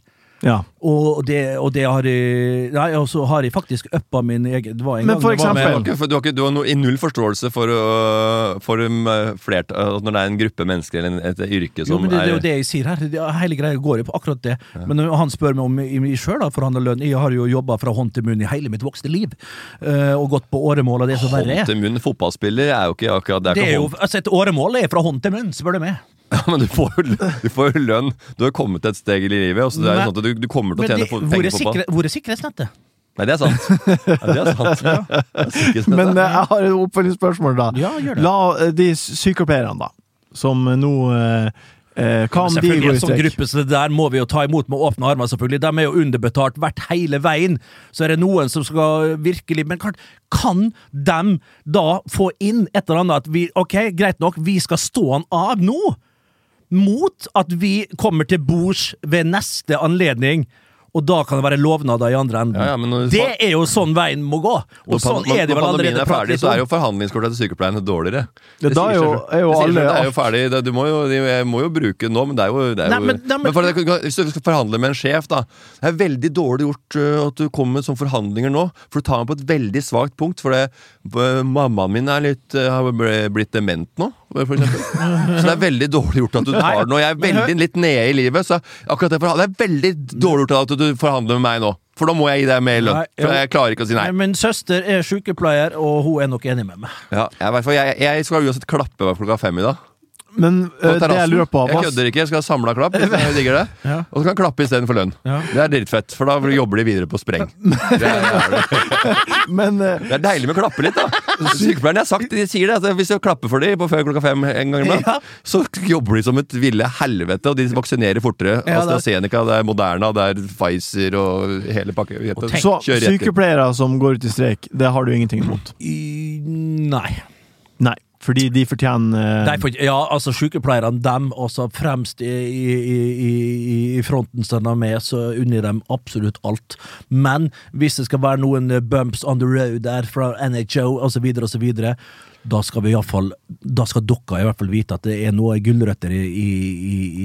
Ja. Og det, og det har jeg Nei, og så har jeg faktisk uppa min egen Det var en Men gang for eksempel var Du med- har, du har, ikke, du har noe, i null forståelse for, uh, for um, flert, uh, når det er en gruppe mennesker eller et yrke Jo, men det, det er jo det jeg sier her. Hele greia går jo på akkurat det. Men han spør meg om jeg sjøl har forhandla lønn Jeg har jo jobba fra hånd til munn i hele mitt voksne liv. eh, og gått på åremål og det som verre hånd er. til munn. Fotballspiller er jo ikke akkurat Det er Det er jo, altså Et åremål er fra hånd til munn, spør du meg. Ja, men du får, jo, du får jo lønn. Du har kommet et steg i livet. Og så det er jo sånn at du, du kommer til å tjene det, penger er på fotball. sikre, hvor er sikkerhetsnettet? Nei, det er sant. Ja, det er sant. Det er. Men eh, jeg har et oppfølgingsspørsmål, da. Ja, gjør det. La eh, de sykepleierne, da, som nå eh, Hva om de gå går i Som gruppe så det der må vi jo ta imot med åpne armer, selvfølgelig. De er jo underbetalt hvert hele veien. Så er det noen som skal virkelig Men klart, kan de da få inn et eller annet at vi Ok, greit nok, vi skal stå han av nå, mot at vi kommer til bords ved neste anledning. Og da kan det være lovnader i andre enden. Ja, ja, men det er jo sånn veien må gå! Og Når sånn er det vel allerede er ferdig, så er jo forhandlingskortet til sykepleierne dårligere. Det, Det sier er jo- er jo Det alle- Det er jo ferdig. Du må jo, jeg må jo bruke nå, men det er jo, det er Nei, jo men- nei, men- men for, Hvis du skal forhandle med en sjef, da Det er veldig dårlig gjort øh, at du kommer med sånne forhandlinger nå, for du tar meg på et veldig svakt punkt. For det, øh, mammaen min er litt, øh, har blitt dement nå, for eksempel. Så det er veldig dårlig gjort at du tar den. Og jeg er veldig litt nede i livet, så akkurat det, det er veldig dårlig gjort at du forhandler med meg nå. For da må jeg gi deg mer lønn. For jeg klarer ikke å si nei. Min søster er sykepleier, og hun er nok enig med meg. Ja, jeg, jeg, jeg skal uansett klappe hver klokka fem i dag. Men eh, det jeg lurer på Jeg kødder ikke, jeg skal ha samla klapp. hvis Jeg digger det. Ja. Og så kan jeg klappe istedenfor lønn. Ja. Det er dritfett, for da jobber de videre på spreng. Det er. Men uh, det er deilig med å klappe litt, da. Sykepleierne har sagt, de sier det. At hvis du klapper for dem på før klokka fem en gang iblant, Ja. så jobber de som et ville helvete, og de vaksinerer fortere. Ja, det AstraZeneca, det er Moderna, det er Pfizer og hele pakka. Så sykepleiere som går ut i streik, det har du ingenting imot? Nei. Nei, fordi de fortjener de for, ja, altså Sykepleierne, dem også fremst i, i, i, i fronten som de er med, så unner dem absolutt alt. Men hvis det skal være noen eh, bumps on the road der fra NHO osv., osv., da skal vi iallfall Da skal dere i hvert fall vite at det er noe gulrøtter i, i,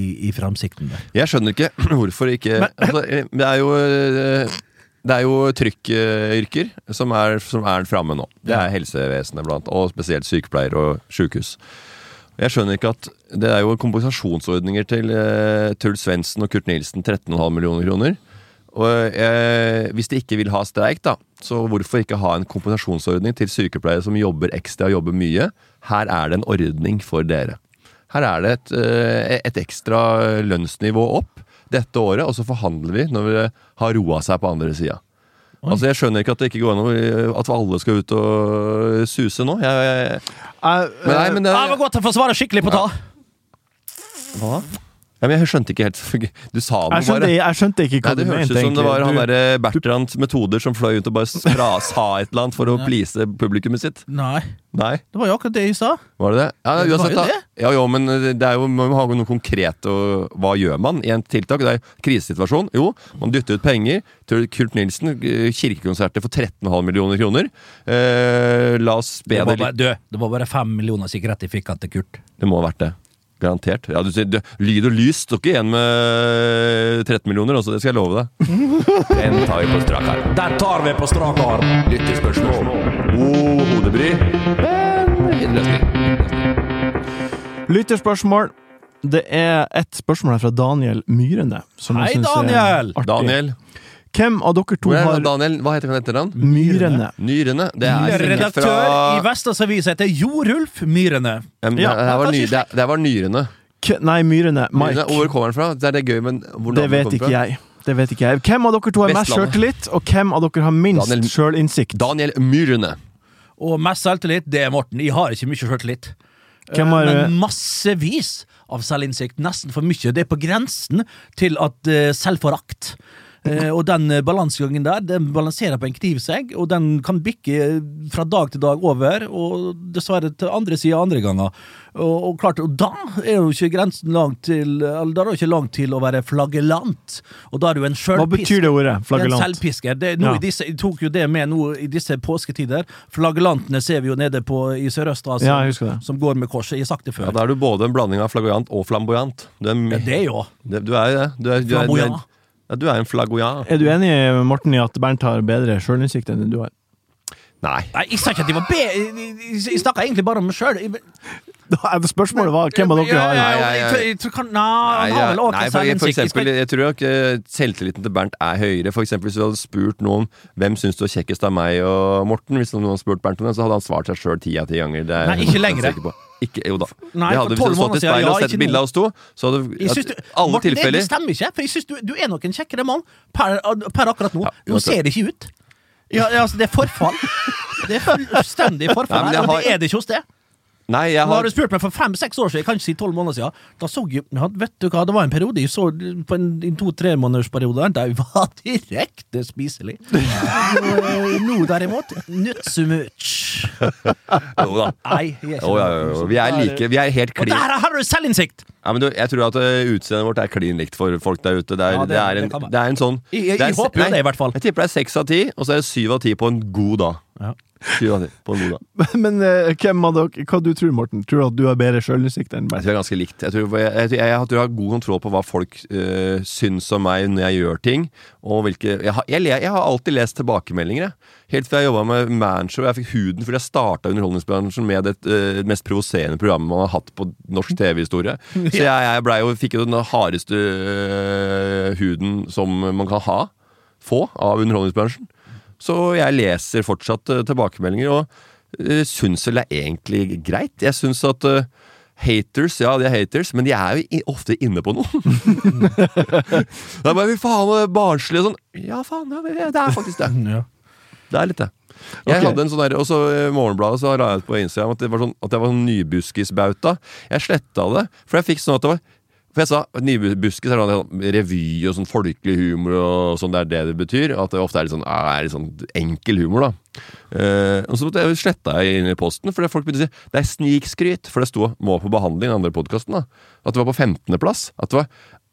i, i fremsikten der. Jeg skjønner ikke hvorfor ikke altså, Det er jo eh, det er jo trykkyrker som er, som er framme nå. Det er helsevesenet blant og spesielt sykepleiere og sykehus. Jeg skjønner ikke at Det er jo kompensasjonsordninger til eh, Truls Svendsen og Kurt Nilsen, 13,5 millioner kroner. Og eh, Hvis de ikke vil ha streik, da, så hvorfor ikke ha en kompensasjonsordning til sykepleiere som jobber ekstra og jobber mye? Her er det en ordning for dere. Her er det et, eh, et ekstra lønnsnivå opp dette året, og så forhandler vi når vi har roa seg på andre sida. Altså, jeg skjønner ikke at det ikke går an at alle skal ut og suse nå. Jeg, jeg, Jeg, men nei, men det, jeg må gå Godt å få svare skikkelig på ta! Hva? Ja, men jeg skjønte ikke helt Du sa noe, jeg, skjønte, bare. jeg skjønte ikke hva Nei, Det du hørtes ut som det var han derre Bertrands metoder som fløy ut og bare spra, sa et eller annet for å please publikummet sitt. Nei, Nei, det var jo akkurat det jeg sa. var det det? Ja, Det uansett, det. Ja, jo, men det er jo, man må ha noe konkret og Hva gjør man i en tiltak? Det er krisesituasjon. Jo, man dytter ut penger til Kurt Nilsen. eh, Kirkekonserter for 13,5 millioner kroner. Eh, la oss be Det det var, litt bare, du, det var bare fem millioner sikkert de fikk til Kurt. Det må ha vært det. Garantert. Ja, du sier, du, lyd og lys står ikke igjen med 13 millioner, også, det skal jeg love deg. Den tar vi på strak arm. Der tar vi på strak arm! Lyttespørsmål. God hodebry. en løsning. Lytterspørsmål. Det er et spørsmål her fra Daniel Myrene. Som jeg Hei, er Daniel! artig. Daniel. Hvem av dere to har Daniel? Hva heter han etternavn? Myrene? Nyrene. Det er Redaktør fra i Vestas Avis heter Jorulf Myrene. Um, Ja, det, her var ny, kanskje det, det var Nyrene. K nei, Myrene. Mike. Og hvor kommer han fra? Det er det gøy, men hvor Det vet ikke fra? jeg. Det vet ikke jeg. Hvem av dere to har mest sjøltillit, og hvem av dere har minst Daniel- sjølinnsikt? Daniel Myrene. Og mest selvtillit, det er Morten. Jeg har ikke mye sjøltillit. Hvem har- Eh, Men massevis av selvinnsikt. Nesten for mye. Det er på grensen til at uh, selvforakt. Eh, og den eh, balansegangen der, den balanserer på en knivsegg, og den kan bikke fra dag til dag over, og dessverre til andre sida andre ganger. Og, og klart, og da er jo ikke grensen langt til Eller da er det jo ikke langt til å være flagellant. Og da er du en sjølpisker. Hva betyr det ordet? En selvpisker. Det, nå Ja. i disse, jeg tok jo det med nå i disse påsketider. Flagelantene ser vi jo nede på, i Sørøst-Asia, Ja, som går med korset. Jeg har sagt det Ja, før. da er du både en blanding av flagoyant og flamboyant. Du er, Ja, det jo. det, du er jo det. Du er, du er, du er, Flamboyant. Ja, du er en flagoyant. Er du enig, Morten, i at Bernt har bedre sjølinnsikt enn du har? Nei. Nei, jeg sa ikke at de var be... Jeg, snakka egentlig bare om meg sjøl. Er Spørsmålet var hvem av dere har Nei, Jeg, tror ikke selvtilliten til Bernt er høyere. For eksempel Hvis du hadde spurt noen hvem syns du er kjekkest av meg og Morten, Hvis noen hadde spurt Bernt om det, så hadde han svart seg sjøl ti av ti ganger. Det er Nei, ikke 100% lenger. Ikke, jo da. Nei, det hadde Hvis 12 du stått i måneder siden, og sett bilde av oss to, så hadde du, alle Morten, det stemmer ikke, for jeg synes du, du er nok en kjekkere mann per, per akkurat nå. Ja, Nå ser det ikke ut. Ja, ja, altså, det er forfall. Det er fullstendig forfall Nei, og har- det er det ikke hos det. Nei, jeg Nå har har du spurt meg for fem-seks år siden, jeg kan ikke si tolv måneder siden. Da så jeg, vet du hva, det var en periode jeg så på en, en to-tre måneders periode der jeg var direkte spiselig. Nå, nå derimot, not so much. Jo da. Nei, jeg er Jo, ja, ja, ja. Vi er like. Vi er helt Og der har du selvinnsikt! ja, men du, Jeg tror at uh, utseendet vårt er klin likt for folk der ute. Det er, Ja, det- det, er, en, det er en sånn Jeg- jeg håper jo det, i hvert fall. Jeg tipper det er seks av ti, og så er det syv av ti på en god dag. Ja. På en. Men eh, hvem av dere, hva du tror Morten? Tror du at du har bedre sjølinnsikt enn Jeg tror jeg er ganske likt. Jeg tror jeg, jeg, jeg, jeg tror har god kontroll på hva folk uh, syns om meg når jeg gjør ting. Og hvilke Jeg har, jeg, jeg har alltid lest tilbakemeldinger, jeg. Helt fra jeg jobba med Manshow. Jeg fikk huden fordi jeg starta underholdningsbransjen med det eh, mest provoserende programmet man har hatt på norsk TV-historie. Så jeg, jeg ble jo, fikk jo den hardeste eh, huden som man kan ha. Få av underholdningsbransjen. Så jeg leser fortsatt uh, tilbakemeldinger, og uh, syns vel det er egentlig greit. Jeg syns at uh, Haters, ja, de er haters, men de er jo ofte inne på noe. det er bare fy faen, barnslig og sånn. Ja, faen, ja, det er faktisk det. Ja. Det er litt det. Jeg okay. hadde en sånn der, Og så i Morgenbladet så la jeg ut på Instagram at, det var sånn, at jeg var sånn nybuskisbauta. Jeg sletta det, for jeg fikk sånn at det var For jeg sa nybuskis er sånn revy og sånn folkelig humor og sånn, det er det det betyr. At det ofte er litt sånn, er litt sånn enkel humor, da. Eh, og så måtte jeg sletta jeg inn i posten, for folk begynte å si det er snikskryt. For det sto 'må på behandling', i den andre podkasten. At det var på 15.-plass. At, det var-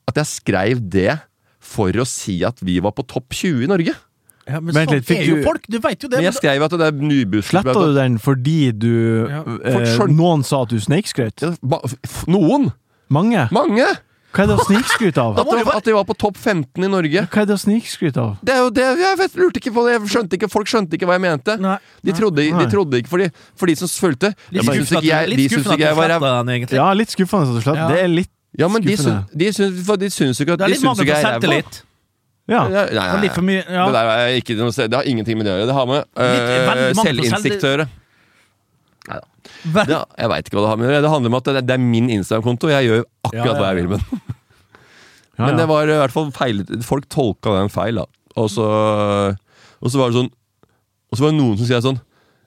at jeg skrev det for å si at vi var på topp 20 i Norge. Ja, men men sånn litt, er jo du- folk, du veit jo det. Men jeg skrev at det er nybuss. Sletta du den fordi du Ja, eh, Noen sa at du snikskrøt? Ja, Noen! Mange? Mange! Hva er det å snikskryte av? At, det, at de var på topp 15 i Norge. Hva er det å snikskryte av? Det er jo det, Jeg vet, lurte ikke på det. Jeg skjønte ikke, folk skjønte ikke hva jeg mente. Nei. De trodde, de trodde ikke, fordi, for de som fulgte Litt de syntes skuffende ikke jeg, at du- de litt syntes skuffende ikke jeg at du var ræv. sletta den, egentlig. Ja, litt skuffende at du slapp. Ja. Det er litt Ja, men de syns, skuffende. de syns, for de syns jo ikke at Det er litt mange på jeg selvtillit. Ja. Nei, nei, nei. litt for mye ja. Det der er ikke noe, det har ingenting med det å gjøre. Det har med uh, selvinnsikt å gjøre. Vel- Det, jeg veit ikke hva det har med å gjøre. Det handler om at det, det er min Instagram-konto. Jeg gjør akkurat Ja, ja, hva jeg vil med den. Ja, Men det var i hvert fall feil Folk tolka den feil, da. Og så, og så var det sånn Og så var det noen som skrev sånn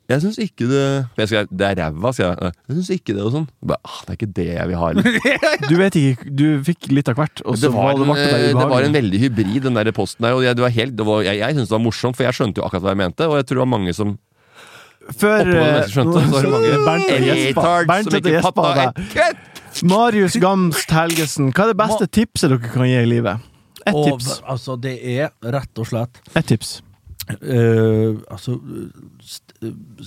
Jeg syns ikke det Jeg skrev Det er ræva, sier jeg. Jeg syns ikke det, og sånn. Jeg Bare, ah, det er ikke det jeg vil ha. Eller? Du vet ikke, du fikk litt av hvert, og Det var, var det, en, det det var en veldig hybrid, den der posten der. Og jeg, det var helt, det var, jeg, jeg syntes det var morsomt, for jeg skjønte jo akkurat hva jeg mente. Og jeg tror det var mange som Før meste skjønte. Så det mange Bernt og Bernt kødd! Marius Gamst Helgesen, hva er det beste tipset dere kan gi i livet? Ett tips. altså, det er rett og slett Ett tips. Uh, Altså st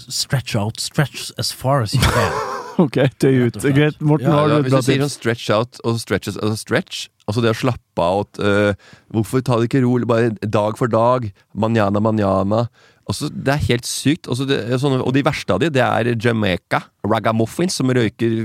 Stretch out. Stretch as far as you can. Ok, tøy ut. Greit. Morten, Ja, har du et hvis du sier sånn stretch out og stretches, altså stretch Altså det å slappe av og, øh, Hvorfor ta det ikke rolig? Bare dag for dag. Manjana, manjana. Altså, det er helt sykt. Også, det, sånne, og de verste av de, det er Jamaica ragamuffins som røyker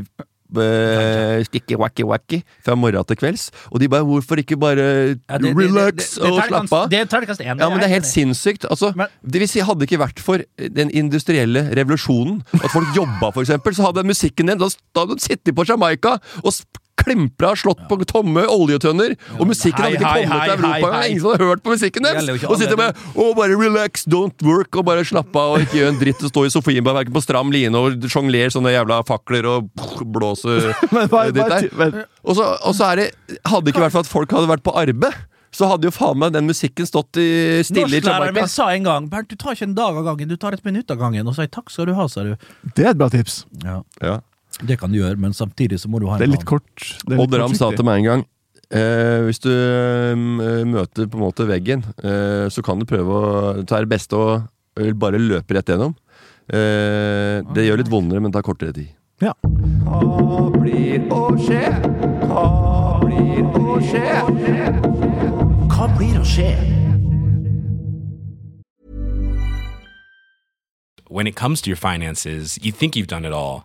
uh, sticky wacky wacky fra morgen til kvelds. Og de bare Hvorfor ikke bare Ja, det- relax det- det- det og slappe av? Det er terningkast én. Ja, men det er helt sinnssykt. Altså, Men- det vil si, hadde det ikke vært for den industrielle revolusjonen, at folk jobba, for eksempel, så hadde musikken din Da hadde du sittet på Jamaica og klimpra slått på tomme oljetønner, og musikken hadde ikke kommet hei, til Europa engang. Ingen som hadde hørt på musikken deres! Og sitter med Å, bare relax, don't work, og bare slapp av og ikke gjør en dritt og stå i Sofienberg på stram line og sjongler sånne jævla fakler og blåse Men ditt der. Og så, og så er det Hadde ikke vært for at folk hadde vært på arbeid, så hadde jo faen meg den musikken stått i stille i Norsklæreren min sa en gang Bernt, du tar ikke en dag av gangen, du tar et minutt av gangen. Og så sa takk skal du ha, sa du. Det er et bra tips. Ja, Ja. Det kan du gjøre, men samtidig så må du ha en Det er litt kort. Det er litt Odd Ram sa til meg en gang eh, Hvis du eh, møter på en måte veggen, eh, så kan du prøve å ta det beste og eh, bare løpe rett gjennom. Eh, det gjør litt vondere, men tar kortere tid. Ja. Hva blir å skje? Hva blir å skje? Hva blir å skje? When it comes to your finances, you think you've done it all.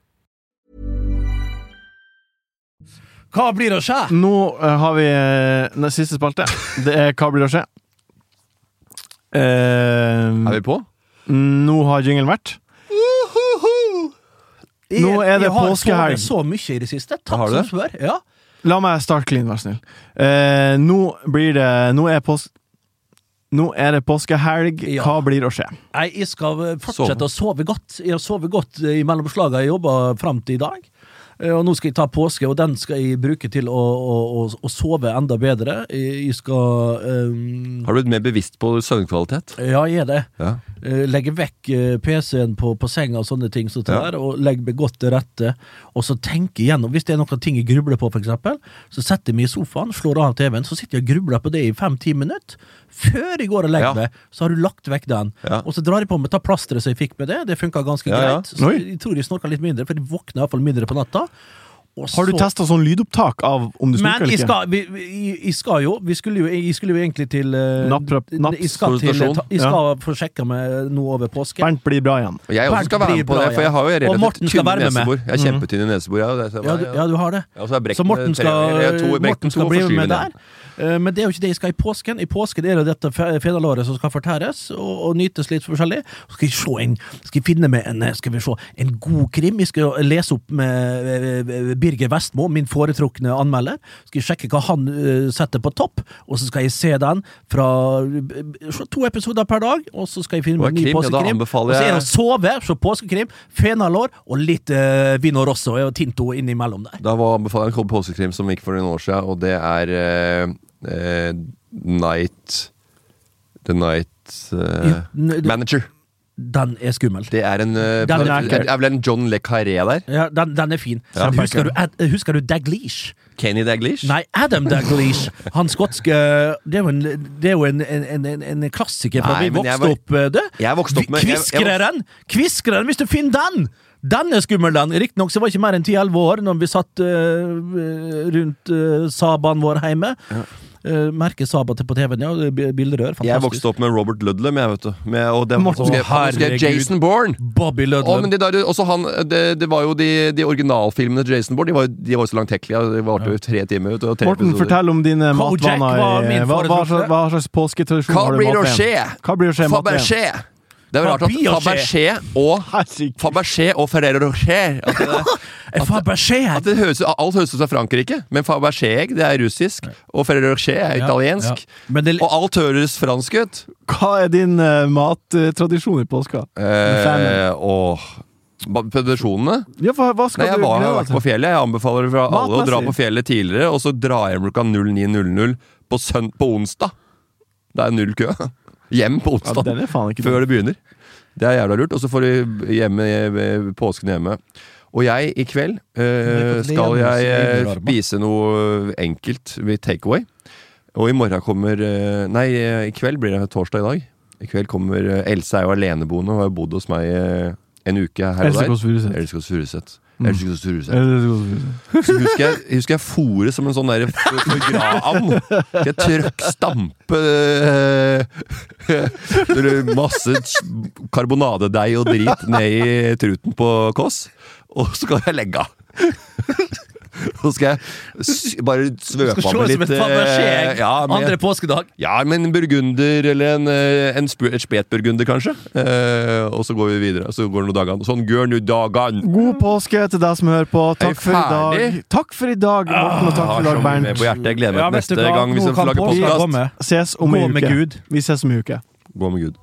Hva blir å skje? Nå eh, har vi eh, den siste spalte. Det er Hva blir å skje? Uh, Er vi på? nå har jingelen vært. Nå er det Jeg har påskehelg. så mye i det siste. Takk Har du som spør. Ja. La meg starte clean, vær snill. Uh, nå blir det Nå er pås... Nå er det påskehelg. Ja. Hva blir å skje? Nei, jeg skal fortsette fortsette å sove godt. Jeg har sovet godt i mellomslagene jeg jobba fram til i dag. Eh, Og nå skal jeg ta påske, og den skal jeg bruke til å, å, å, sove enda bedre. Jeg skal um, Har du blitt mer bevisst på søvnkvalitet? Ja, jeg er det. Ja. Eh, legge vekk eh, PC-en på, på senga og sånne ting, som Ja. der, og legge meg godt til rette. Og så tenke igjennom. Hvis det er noen ting jeg grubler på, eksempel, så setter jeg meg i sofaen, slår av TV-en, så sitter jeg og grubler på det i fem-ti minutter. Før jeg går og legger Ja. meg, så har du lagt vekk den. Og så drar jeg på meg ta plasteret som jeg fikk med det. Det funka ganske greit. Så jeg tror jeg snorka litt mindre, for jeg våkner iallfall mindre på natta. Og Har du så- testa sånn lydopptak av om du snorker eller ikke? skal, vi, skal jo Vi skulle jo, jeg skulle jo egentlig til eh, Napp- napp- Jeg skal, til, solicitasjon. jeg skal få sjekka meg nå over påske. Bernt blir bra igjen. Og jeg også skal være med på det, for jeg har jo relativt tynne med nesebor. Jeg er kjempetynn i nesebor. Ja, du, ja, du har det. Så Morten skal, Morten skal bli med der. Eh, Men det er jo ikke det jeg skal i påsken. I påsken er det dette fe- fedalåret som skal fortæres og, og nytes litt forskjellig. Så skal jeg se en Skal jeg finne meg en eh, Skal vi se en god krim. Jeg skal lese opp med eh, Birger Vestmo, min foretrukne anmelder. Skal jeg sjekke hva han setter på topp, og så skal jeg se den fra to episoder per dag. Og så skal jeg finne med meg en ny påskekrim. ja, og så er det å sove, se påskekrim, fenalår og litt uh, Vino Rosso og Tinto innimellom der. Da var anbefaler jeg en påskekrim som gikk for noen år siden, og det er eh, eh, Night The Night eh, Ja, Manager. Den er skummel. Det er en eh, Den er er, er vel en John Le Carré der? Ja, den, den er fin. Ja. husker, du, Ad, husker du Daglish? Kenny Daglish? Nei, Adam Daglish. Han skotske Det er jo en, det er jo en, en, en, en klassiker fra Nei, vi men jeg vokste var- opp. eh, Du. Jeg vokste opp med- jeg- jeg Kviskreren! Kviskreren, hvis du finner den! Den er skummel, den. Riktignok så var det ikke mer enn 10-11 år når vi satt eh, rundt uh, Sabaen vår hjemme. Uh, merker Saba på TV-en, ja. bilderør. Fantastisk. Jeg vokste opp med Robert Ludlum, jeg, vet du. Med, og det, Morten, skrev, skrev. Jason Bourne! Bobby Ludlum. men det, der, også han, det, det var jo de, de originalfilmene til Jason Bourne. De var, de var så langtekkelige. De varte jo tre timer. ut og tre Morten, episoder. fortell om dine matvaner. Hva Hva, hva, slags påsketradisjon har du i blir å skje? Hva blir å skje i? Fabergé! Det er jo rart at? Fabergé og. Fabergé og Ferrero Rocher at det, at, at det høres, Alt høres ut som Frankrike, men Fabergé-egg det er russisk, og Ferrero Rocher er italiensk. ja. Men det, Og alt høres fransk ut. Hva er din uh, mattradisjon i påska? Eh, og Tradisjonene? Ja, hva, hva Nei, jeg var, har vært på fjellet. Jeg anbefaler fra alle å dra på fjellet tidligere, og så dra hjem klokka 09.00 på, på onsdag. Det er null kø. Hjem på onsdag. ikke før det begynner. Det er jævla lurt. Og så får du hjemme, eh, påsken hjemme. Og jeg, i kveld, øh, skal jeg eh, spise noe enkelt ved takeaway. Og i morgen kommer Nei, i kveld blir det torsdag i dag. I kveld kommer Else er jo aleneboende og har bodd hos meg en uke her og der. Else Kåss Furuseth. Else Kåss Furuseth. Så husker jeg, jeg husker jeg fôret som en sånn derre foie-gras-and. Jeg trøkk stampe øh, masse ch- karbonadedeig og drit ned i truten på Kåss, og så skal jeg legge av. Så skal jeg bare svøpe Skal av se ut som litt et fabergé eh, ja, med- andre påskedag. ja, men en burgunder eller en, eh, en sp et spetburgunder, kanskje. Eh, og så går vi videre. Så går det noen dager. Sånn gjør nå dagene. God påske til deg som hører på. Takk for i dag. Takk for i dag, Morten, og takk for i dag, Har så mye på Bernt. Jeg gleder meg til ja, neste gang vi skal lage podkast. Vi Ses om Gå ei med uke. Gud. Vi ses om ei uke. Gå med Gud.